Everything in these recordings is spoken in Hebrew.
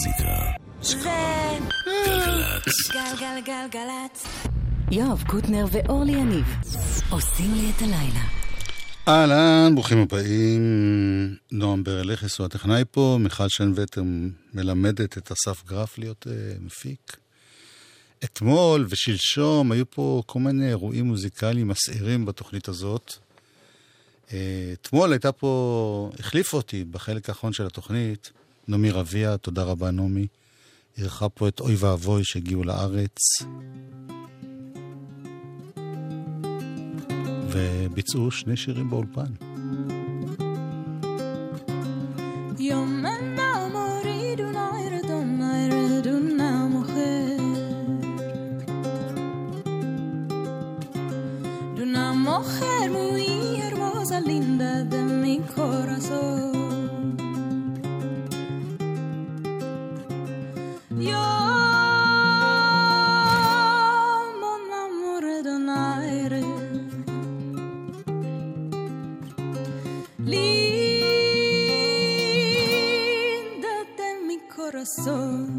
מוזיקה. זה... גלגלצ. גלגלגלגלצ. יואב קוטנר ואורלי יניב עושים לי את הלילה. אהלן, ברוכים הבאים. נועם ברלכס הוא הטכנאי פה, מיכל שנווטר מלמדת את אסף גרף להיות uh, מפיק. אתמול ושלשום היו פה כל מיני אירועים מוזיקליים מסעירים בתוכנית הזאת. אתמול הייתה פה, החליפה אותי בחלק האחרון של התוכנית, נעמי רביע, תודה רבה נעמי. אירחה פה את אוי ואבוי שהגיעו לארץ. וביצעו שני שירים באולפן. mujer muy hermosa, linda de mi corazón. So.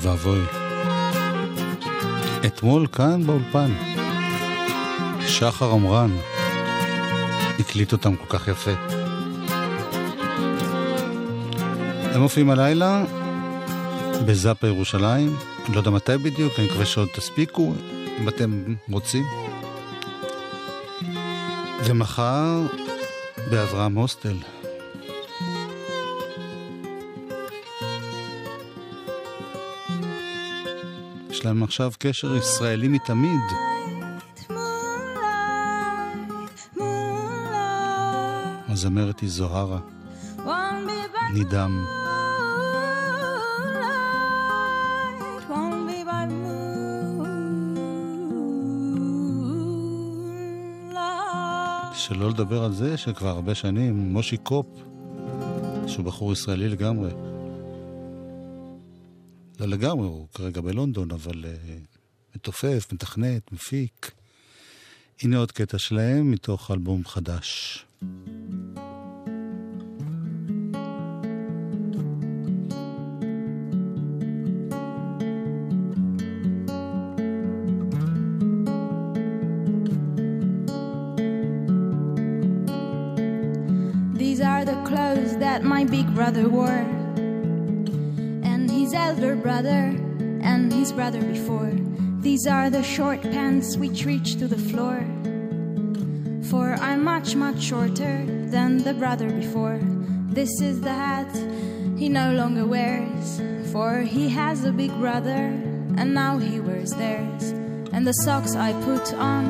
ואבוי. אתמול כאן באולפן, שחר עמרן הקליט אותם כל כך יפה. הם מופיעים הלילה בזאפה ירושלים, אני לא יודע מתי בדיוק, אני מקווה שעוד תספיקו, אם אתם רוצים. ומחר באברהם הוסטל. יש להם עכשיו קשר ישראלי מתמיד. הזמרת היא זוהרה, נידם. שלא לדבר על זה שכבר הרבה שנים מושי קופ, שהוא בחור ישראלי לגמרי. לא לגמרי, הוא כרגע בלונדון, אבל uh, מתופף, מתכנת, מפיק. הנה עוד קטע שלהם מתוך אלבום חדש. These are the clothes that my big brother wore, his elder brother, and his brother before. These are the short pants which reach to the floor. For I'm much, much shorter than the brother before. This is the hat he no longer wears, for he has a big brother, and now he wears theirs. And the socks I put on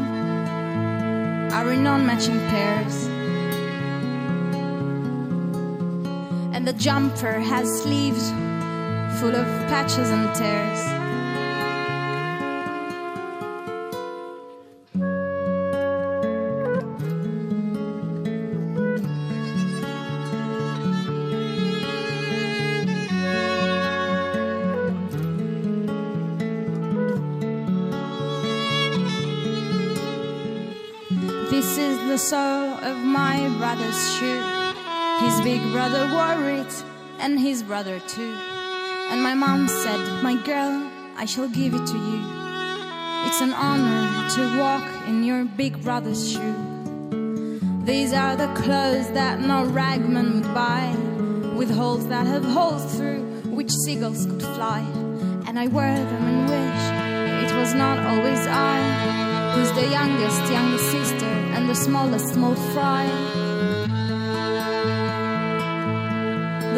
are in non matching pairs. and the jumper has sleeves full of patches and tears. This is the sole of my brother's shoe. His big brother wore it, and his brother too. And my mom said, My girl, I shall give it to you. It's an honor to walk in your big brother's shoe. These are the clothes that no ragman would buy, with holes that have holes through which seagulls could fly. And I wear them and wish it was not always I who's the youngest, youngest sister, and the smallest, small fry.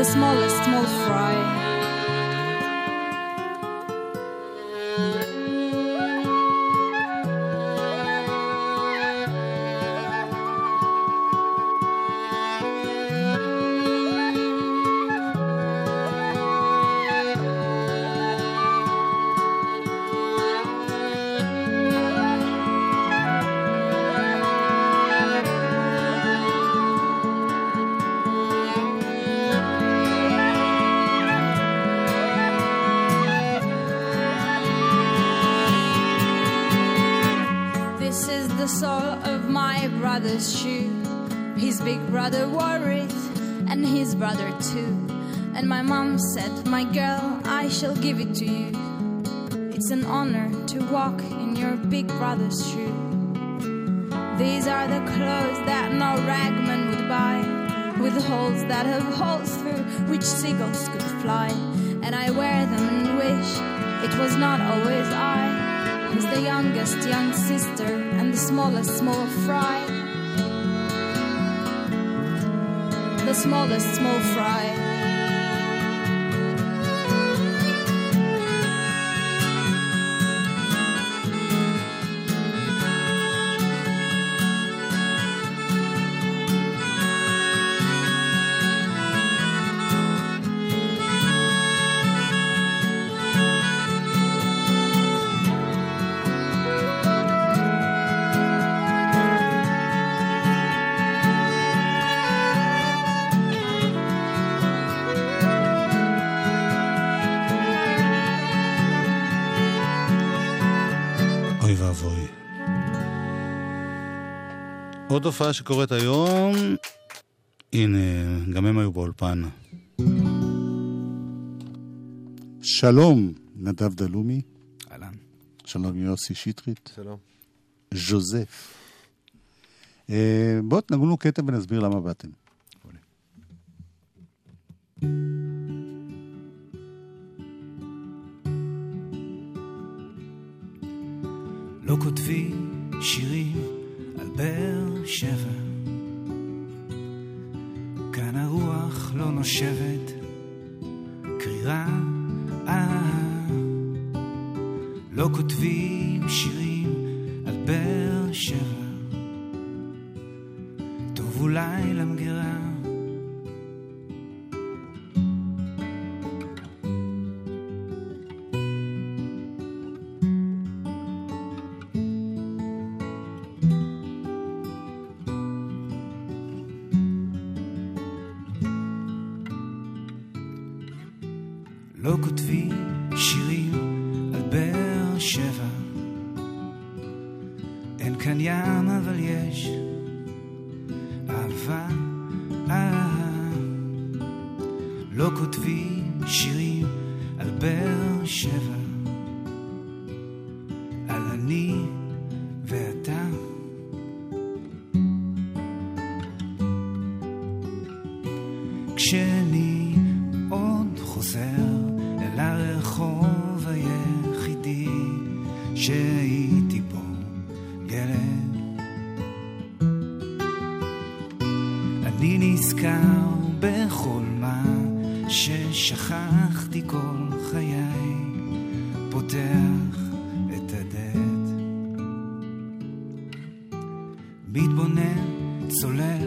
the smallest small fry. Brother wore it, and his brother too. And my mom said, My girl, I shall give it to you. It's an honor to walk in your big brother's shoe. These are the clothes that no ragman would buy, with holes that have holes through which seagulls could fly. And I wear them and wish it was not always I who's the youngest young sister and the smallest small fry. The smallest small fry. עוד הופעה שקורית היום, הנה, גם הם היו באולפן. שלום, נדב דלומי. אהלן. שלום יוסי שטרית. שלום. ז'וזף. אה, בואו תנגנו קטע ונסביר למה באתם. לא כותבים שירים על באר שבע. כאן הרוח לא נושבת, קרירה, אה. לא כותבים שירים על באר שבע. טוב אולי למגירה. שהייתי בו ילד. אני נזכר בכל מה ששכחתי כל חיי, פותח את הדלת. מתבונן, צולל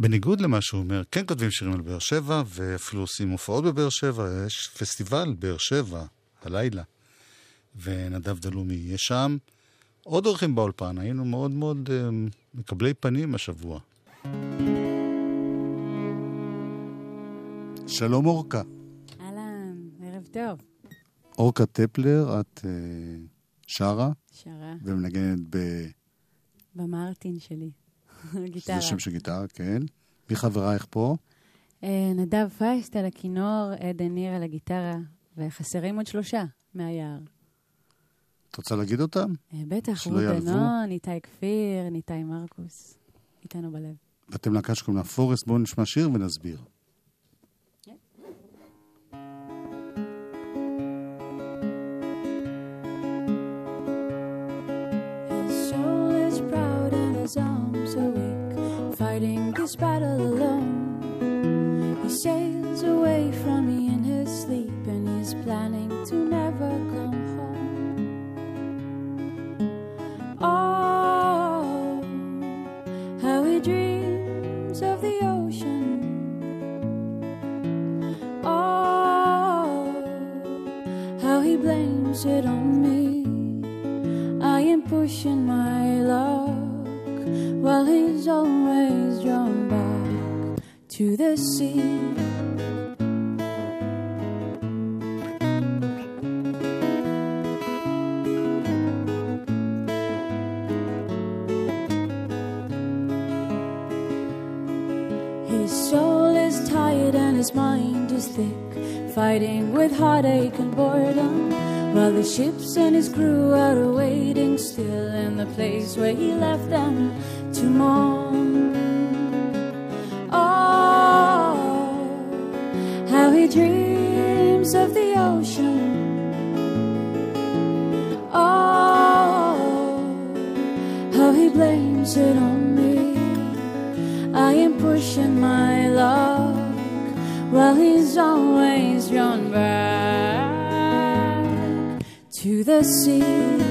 בניגוד למה שהוא אומר, כן כותבים שירים על באר שבע, ואפילו עושים הופעות בבאר שבע, יש פסטיבל באר שבע, הלילה, ונדב דלומי יהיה שם. עוד אורחים באולפן, היינו מאוד מאוד uh, מקבלי פנים השבוע. שלום אורקה. אהלן, ערב טוב. אורקה טפלר, את uh, שרה שרה, ומנגנת ב... במרטין שלי. גיטרה. שם של גיטרה, כן. מי חברייך פה? אה, נדב פייסט על הכינור, עדן ניר על הגיטרה, וחסרים עוד שלושה מהיער. את רוצה להגיד אותם? אה, בטח, רות. דנון, איתי כפיר, ניתאי מרקוס. איתנו בלב. ואתם להקה שקוראים לה פורסט, בואו נשמע שיר ונסביר. His arms are weak, fighting this battle alone. He sails away from me in his sleep, and he's planning to never come home. Oh, how he dreams of the ocean. Oh, how he blames it on me. I am pushing my luck well, he's always drawn back to the sea. His soul is tired and his mind is thick, fighting with heartache and boredom. While the ships and his crew are waiting still in the place where he left them to mourn. Oh, how he dreams of the ocean. Oh, how he blames it on me. I am pushing my luck while he's always drawn back to the sea.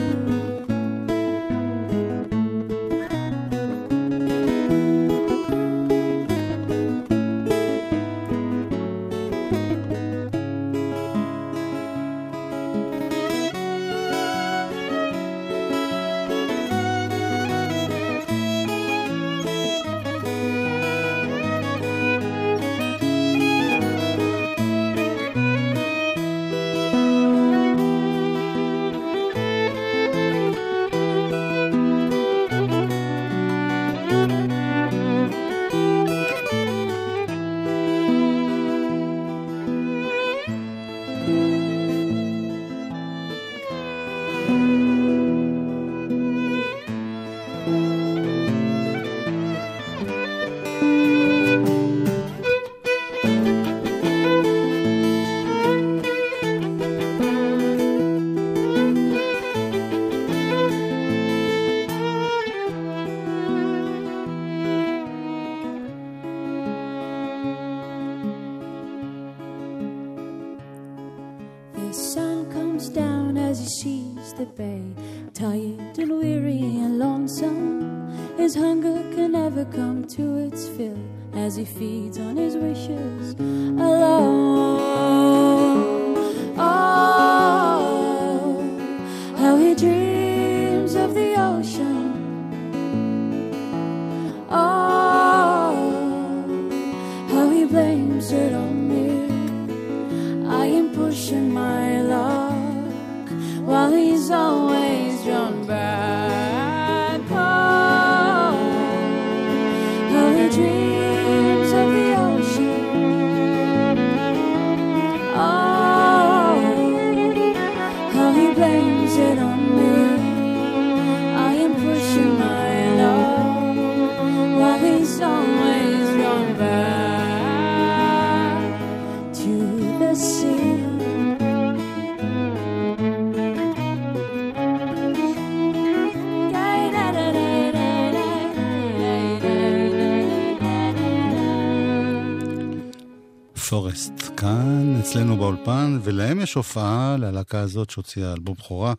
ולהם יש הופעה ללהקה הזאת שהוציאה אלבום בכורה.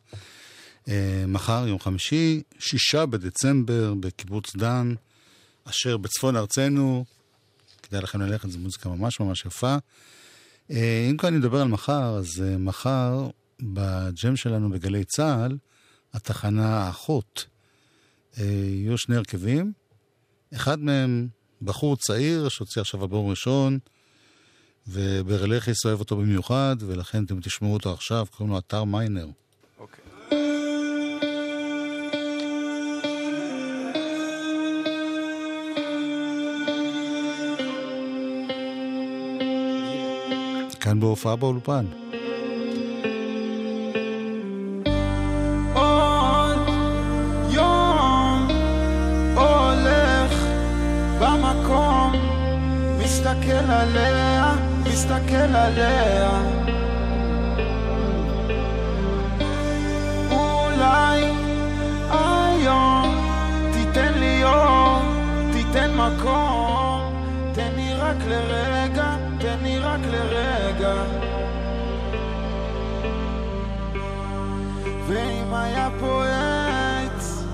אה, מחר, יום חמישי, שישה בדצמבר, בקיבוץ דן, אשר בצפון ארצנו. כדאי לכם ללכת, זו מוזיקה ממש ממש יפה. אה, אם כבר אני מדבר על מחר, אז אה, מחר, בג'ם שלנו בגלי צה"ל, התחנה האחות, יהיו שני הרכבים. אחד מהם בחור צעיר שהוציא עכשיו אלבום ראשון, וברלכיס אוהב אותו במיוחד, ולכן אתם תשמעו אותו עכשיו, קוראים לו אתר מיינר. כאן בהופעה באולפן. מסתכל עליה. אולי היום תיתן לי אור, תיתן מקום, תן לי רק לרגע, תן לי רק לרגע. ואם היה פה עץ,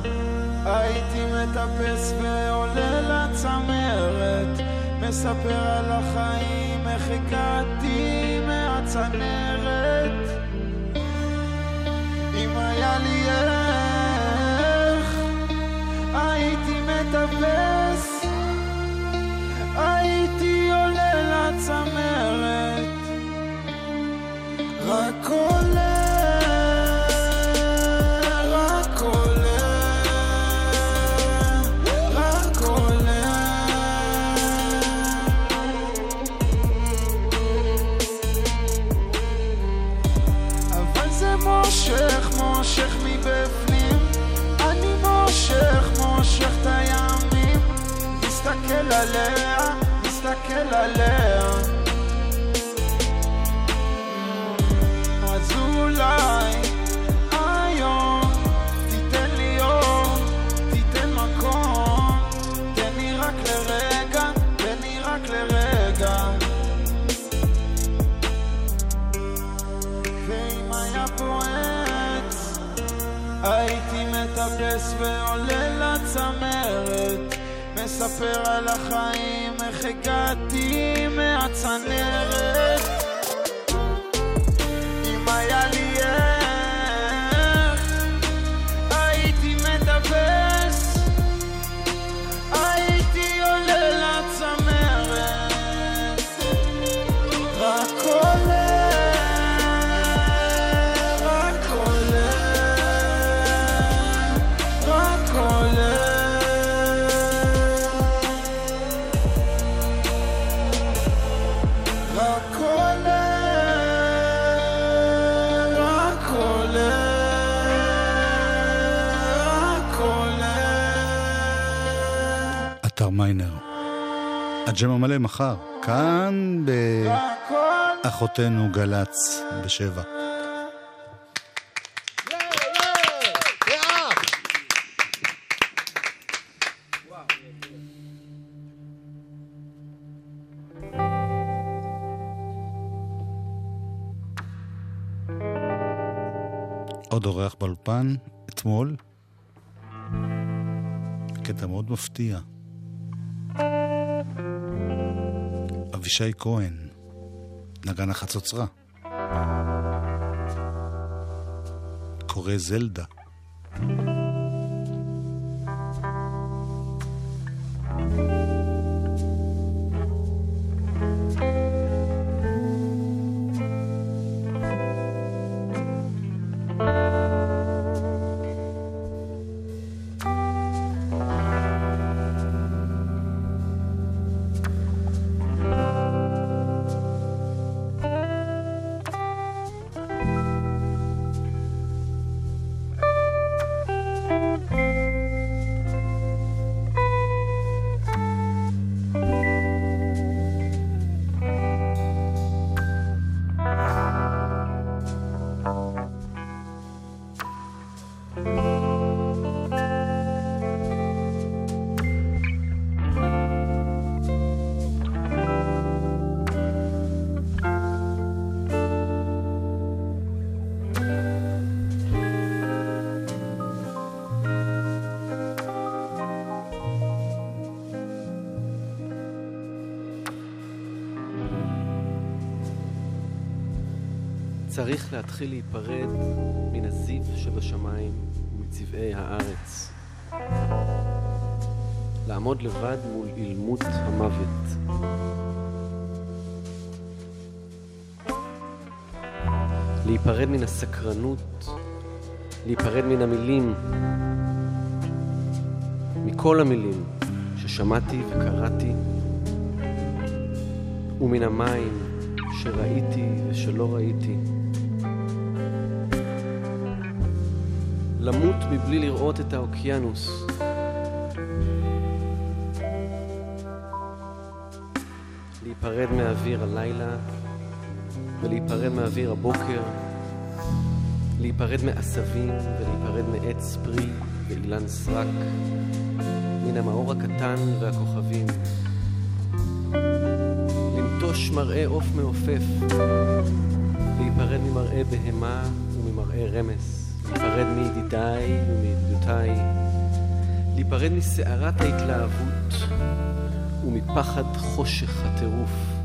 הייתי מטפס ועולה לצמרת, מספר על החיים, איך הגעתי מהצנרת. באחותינו גל"צ בשבע. עוד אורח באולפן, אתמול, קטע מאוד מפתיע. אבישי כהן, נגן החצוצרה. קורא זלדה. צריך להתחיל להיפרד מן הזיו שבשמיים ומצבעי הארץ. לעמוד לבד מול אילמות המוות. להיפרד מן הסקרנות, להיפרד מן המילים, מכל המילים ששמעתי וקראתי, ומן המים שראיתי ושלא ראיתי. למות מבלי לראות את האוקיינוס. להיפרד מאוויר הלילה ולהיפרד מאוויר הבוקר, להיפרד מעשבים ולהיפרד מעץ פרי ואילן סרק, מן המאור הקטן והכוכבים. לנטוש מראה עוף מעופף, להיפרד ממראה בהמה וממראה רמס, להיפרד מידידיי ומידידותיי, להיפרד מסערת ההתלהבות ומפחד חושך הטירוף.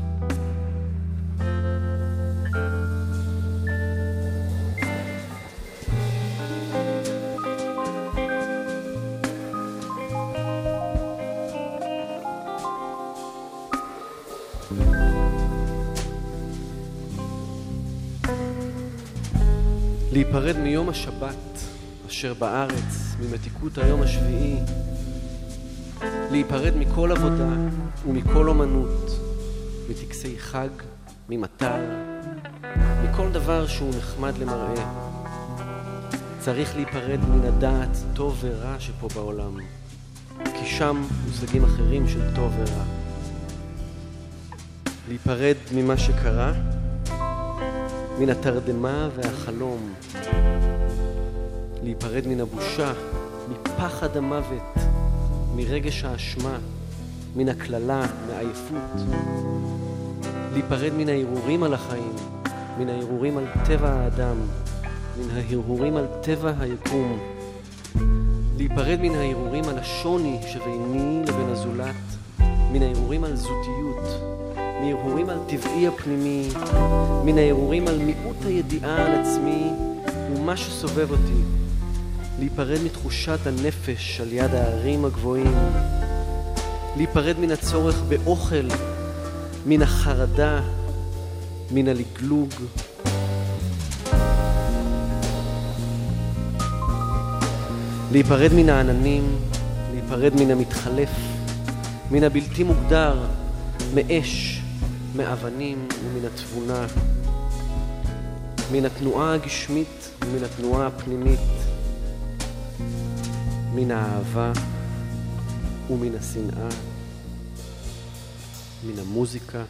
מיום השבת אשר בארץ, ממתיקות היום השביעי, להיפרד מכל עבודה ומכל אומנות, מטקסי חג, ממטר, מכל דבר שהוא נחמד למראה. צריך להיפרד מן הדעת טוב ורע שפה בעולם, כי שם מושגים אחרים של טוב ורע. להיפרד ממה שקרה, מן התרדמה והחלום. להיפרד מן הבושה, מפחד המוות, מרגש האשמה, מן הקללה, מעייפות. להיפרד מן ההרהורים על החיים, מן ההרהורים על טבע האדם, מן ההרהורים על טבע היקום. להיפרד מן ההרהורים על השוני שביני לבין הזולת, מן ההרהורים על זותיות, מהרהורים על טבעי הפנימי, מן ההרהורים על מיעוט הידיעה על עצמי ומה שסובב אותי. להיפרד מתחושת הנפש על יד ההרים הגבוהים, להיפרד מן הצורך באוכל, מן החרדה, מן הלגלוג. להיפרד מן העננים, להיפרד מן המתחלף, מן הבלתי מוגדר, מאש, מאבנים ומן התבונה, מן התנועה הגשמית ומן התנועה הפנימית, מן האהבה ומן השנאה, מן המוזיקה,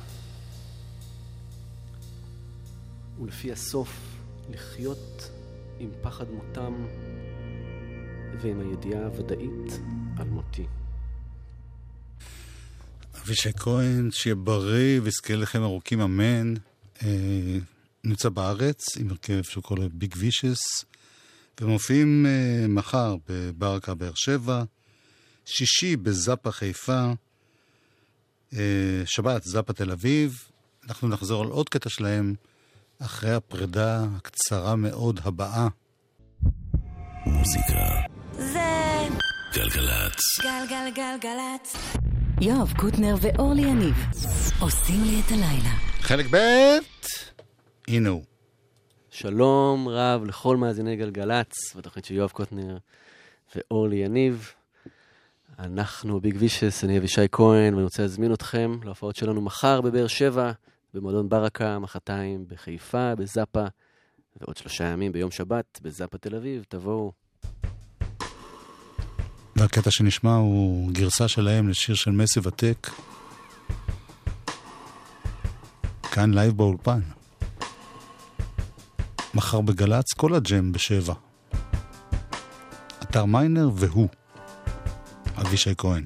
ולפי הסוף לחיות עם פחד מותם ועם הידיעה הוודאית על מותי. אבישי כהן, שיהיה בריא ויזכה לכם ארוכים, אמן. אה, נמצא בארץ עם הרכב שהוא קורא ביג וישס, ומופיעים אה, מחר בברקה באר שבע, שישי בזאפה חיפה, אה, שבת זאפה תל אביב. אנחנו נחזור על עוד קטע שלהם אחרי הפרידה הקצרה מאוד הבאה. מוזיקה. זה גלגלצ. גלגלגלגלצ. יואב קוטנר ואורלי יניב עושים לי את הלילה. חלק ב', הנה הוא. שלום רב לכל מאזיני גלגלצ, בתוכנית של יואב קוטנר ואורלי יניב. אנחנו ביג וישס, אני אבישי כהן, ואני רוצה להזמין אתכם להופעות שלנו מחר בבאר שבע, במועדון ברקה, מחרתיים בחיפה, בזאפה, ועוד שלושה ימים ביום שבת בזאפה תל אביב, תבואו. והקטע שנשמע הוא גרסה שלהם לשיר של מסי ותק. כאן לייב באולפן. מחר בגל"צ, כל הג'ם בשבע. עטר מיינר והוא. אבישי כהן.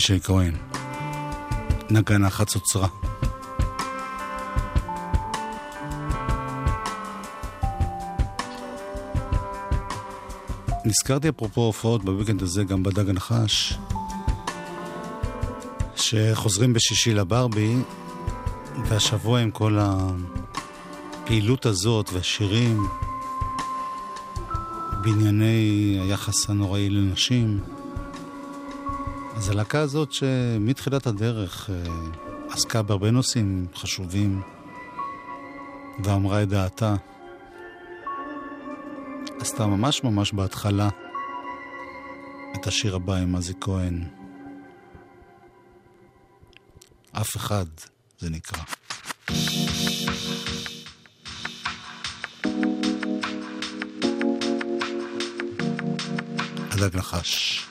אבישי כהן. נגן החצוצרה. נזכרתי אפרופו הופעות בוויקנד הזה גם בדג הנחש, שחוזרים בשישי לברבי, והשבוע עם כל הפעילות הזאת והשירים בענייני היחס הנוראי לנשים, אז הלהקה הזאת שמתחילת הדרך אה, עסקה בהרבה נושאים חשובים ואמרה את דעתה, עשתה ממש ממש בהתחלה את השיר הבא עם עזי כהן. אף אחד, זה נקרא. הדג נחש.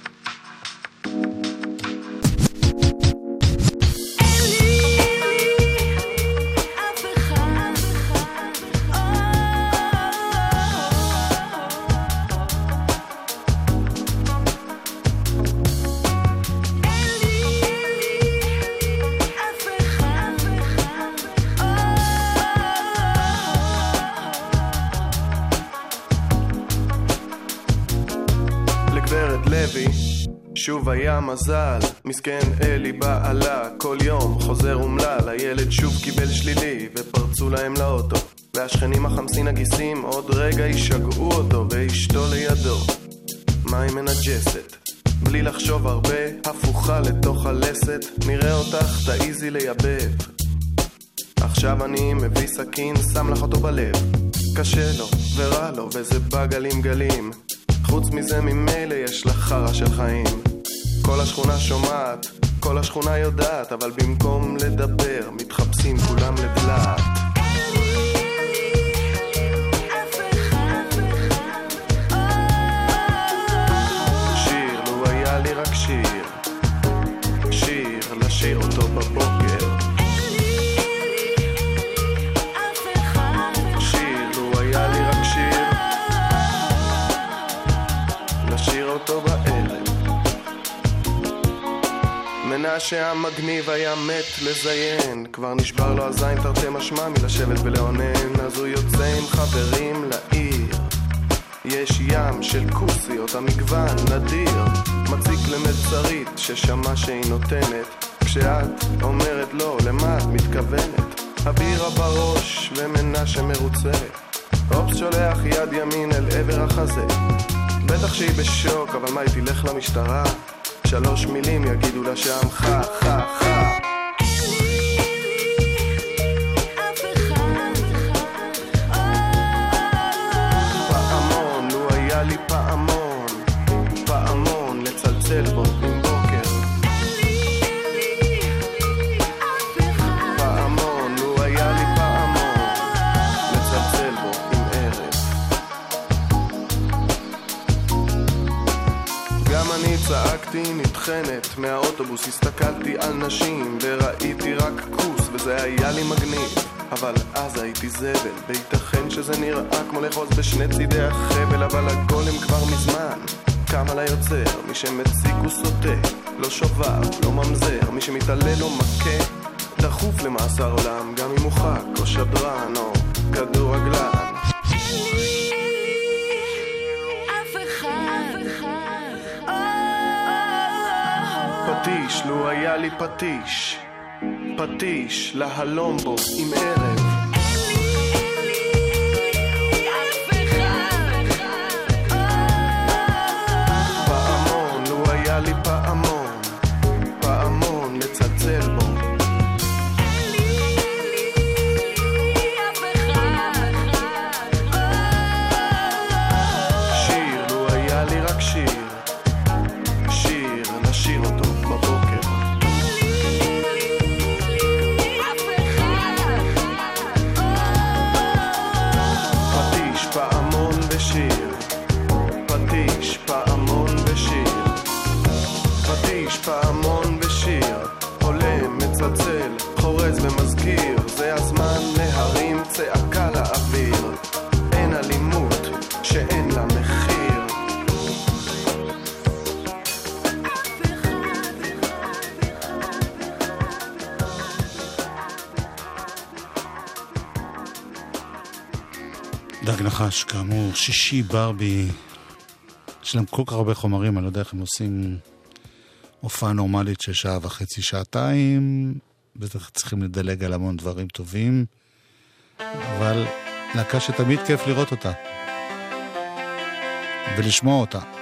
היה מזל, מסכן אלי בעלה, כל יום חוזר אומלל, הילד שוב קיבל שלילי, ופרצו להם לאוטו. והשכנים החמסין הגיסים עוד רגע ישגעו אותו, ואשתו לידו. מה היא מנג'סת? בלי לחשוב הרבה, הפוכה לתוך הלסת, נראה אותך, תעיזי לייבב. עכשיו אני מביא סכין, שם לך אותו בלב. קשה לו, ורע לו, וזה בא גלים גלים. חוץ מזה ממילא יש לך חרא של חיים. כל השכונה שומעת, כל השכונה יודעת, אבל במקום לדבר, מתחפשים כולם לדלעת. שיר, לו היה לי רק שיר, שיר, לשיר אותו בבוקר. מנשה המגניב היה מת לזיין. כבר נשבר לו הזין תרתי משמע מלשבת ולאונן. אז הוא יוצא עם חברים לעיר. יש ים של כוסיות, המגוון נדיר. מציק למלצרית ששמע שהיא נותנת. כשאת אומרת לא, למה את מתכוונת? הבירה בראש ומנשה מרוצה אופס שולח יד ימין אל עבר החזה. בטח שהיא בשוק, אבל מה היא תלך למשטרה? שלוש מילים יגידו לה שם חה חה חה נטחנת מהאוטובוס הסתכלתי על נשים וראיתי רק כוס וזה היה לי מגניב. אבל אז הייתי זבל. וייתכן שזה נראה כמו לאחוז בשני צידי החבל אבל הגולם כבר מזמן. קם על היוצר מי שמציג הוא סוטה. לא שובב, לא ממזר מי שמתעלל או מכה. דחוף למאסר עולם גם אם הוא ח"כ או שדרן או כדורגלן לו היה לי פטיש פטיש, להלום בו עם ערב נחש, כאמור, שישי ברבי. יש להם כל כך הרבה חומרים, אני לא יודע איך הם עושים הופעה נורמלית של שעה וחצי, שעתיים. בטח צריכים לדלג על המון דברים טובים, אבל להקה שתמיד כיף לראות אותה ולשמוע אותה.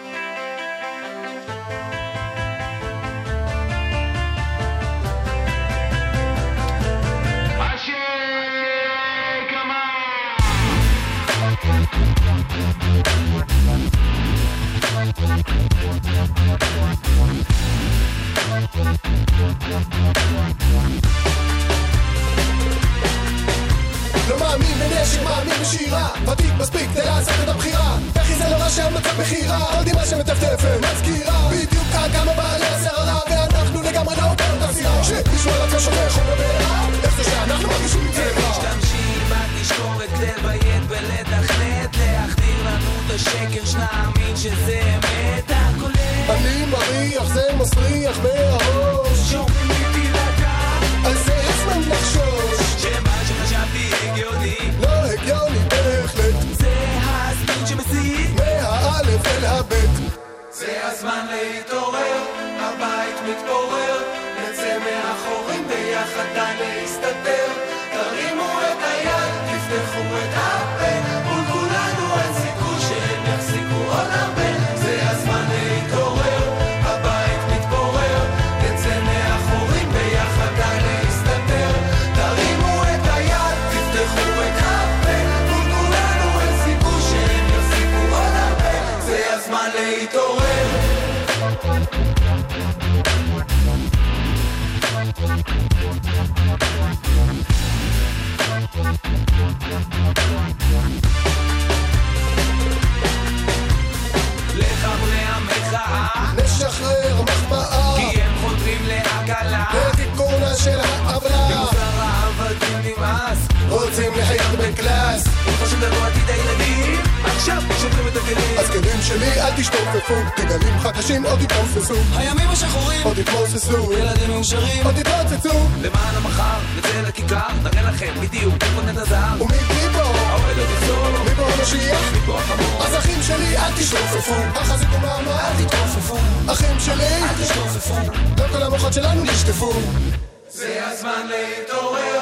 לא מאמין בנשק, מאמין בשירה. ותיק מספיק כדי לעשות את הבחירה. וכי זה לא רשם מצב מכירה עוד אמא שמטפטפת מזכירה. בדיוק כאן כמה בעלי השערה ואנחנו לגמרי לא באותה סירה שמישהו על עצמו שופך חומר בעירה. איך זה שאנחנו מרגישים רע משתמשים בתשקורת לביית ולתכנת די להסתתר, תרימו את היד, תפתחו את הפה, אם חושבים לדור עתיד הילדים עכשיו שוברים את הכלים. אז כלים שלי אל תשתופפו. תגלים חדשים עוד יתרוססו הימים השחורים עוד יתמוססו ילדים מאושרים. עוד יתרוצצו למען המחר נצא לכיכר נראה לכם בדיוק איפה נט הזהב ומי פה? האוהל עוד יחזור מי פה המשיח? מפה החמור? אז אחים שלי אל תשתופפו. החזיקו מעמד אל תתרופפו. אחים שלי? אל תשתופפו לא כל המוחות שלנו נשטפו. זה הזמן להתעורר,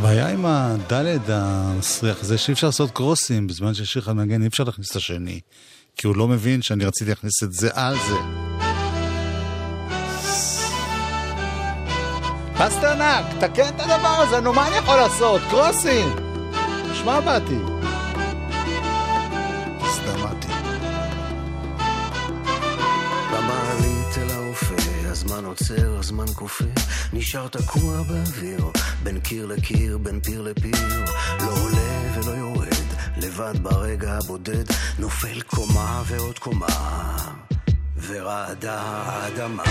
הבעיה עם הדלת המסריח זה שאי אפשר לעשות קרוסים בזמן ששיר אחד מנגן, אי אפשר להכניס את השני. כי הוא לא מבין שאני רציתי להכניס את זה על זה. פסטרנק, תקן את הדבר הזה, נו מה אני יכול לעשות? קרוסים! שמע באתי. עוצר, הזמן כופה, נשאר תקוע באוויר, בין קיר לקיר, בין פיר לפיר, לא עולה ולא יורד, לבד ברגע הבודד, נופל קומה ועוד קומה, ורעדה האדמה.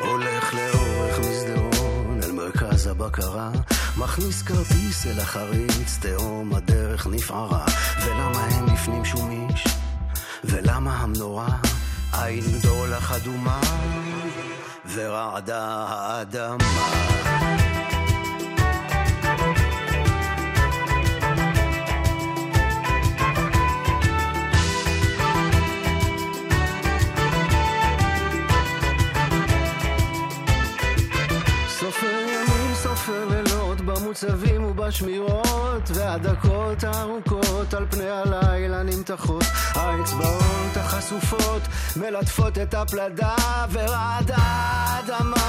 הולך לאורך מסדרון אל מרכז הבקרה מכניס כרטיס אל החריץ תהום הדרך נפערה. ולמה אין בפנים שום איש ולמה המנורה עין דולח אדומה ורעדה האדמה במוצבים ובשמירות, והדקות הארוכות על פני הלילה נמתחות. האצבעות החשופות מלטפות את הפלדה ורעדה האדמה.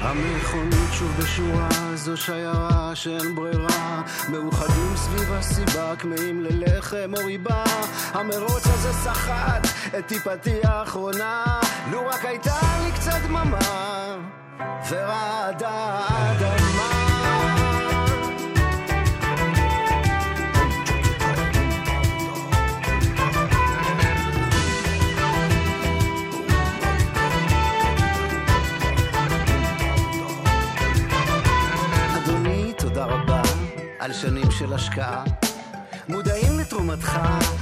המכונית שוב בשורה, זו שיירה שאין ברירה. מאוחדים סביב הסיבה, כמהים ללחם או ריבה. המרוץ הזה סחט את טיפתי האחרונה. לו רק הייתה לי קצת דממה, ורעדה האדמה. אדוני, תודה רבה על שנים של השקעה. מודעים לתרומתך,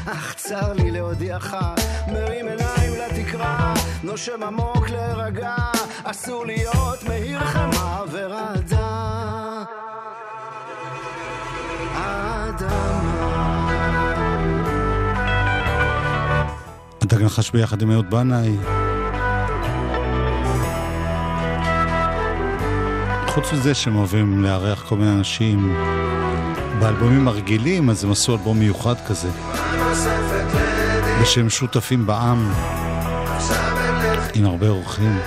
אך צר לי להודיעך, מרים עיניים לתקרה, נושם עמוק להירגע, אסור להיות מהיר חמה ורעדה. הדג נחש ביחד עם אהוד בנאי. חוץ מזה שהם אוהבים לארח כל מיני אנשים באלבומים הרגילים, אז הם עשו אלבום מיוחד כזה. בשם שותפים בעם, עם הרבה אורחים.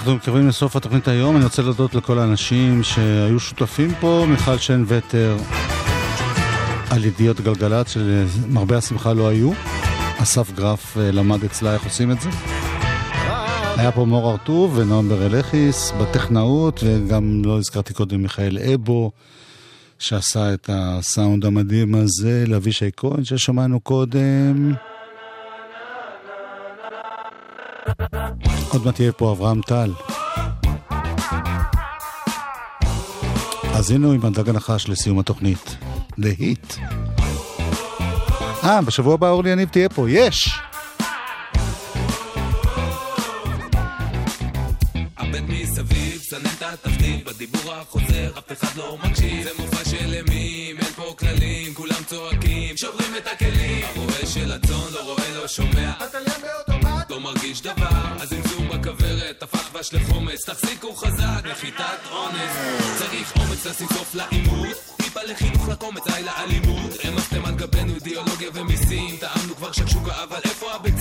אנחנו מתקרבים לסוף התוכנית היום, אני רוצה להודות לכל האנשים שהיו שותפים פה, מיכל שן וטר על ידיעות גלגלצ, שלמרבה השמחה לא היו. אסף גרף אה, למד אצלה איך עושים את זה. היה פה מור ארטוב ונועם ברלכיס בטכנאות, וגם לא הזכרתי קודם מיכאל אבו, שעשה את הסאונד המדהים הזה לאבישי כהן ששמענו קודם. עוד מעט יהיה פה אברהם טל. האזינו עם הדג הנחש לסיום התוכנית. להיט. אה, בשבוע הבא אורלי יניב תהיה פה, יש! בדיבור החוזר, אף אחד לא מקשיב. זה מופע של אימים, אין פה כללים, כולם צועקים, שוברים את הכלים. הרועה של הצאן לא רואה, לא שומע. לא מרגיש דבר, אז אם זום בכוורת, הפך דבש לחומץ, תחזיקו חזק, נחיתת אונס. צריך אומץ לשים סוף לעימות, טיפה לחינוך לקומץ, די לאלימות. העמסתם על גבינו אידיאולוגיה ומיסים, טעמנו כבר שקשוקה, אבל איפה הביצים?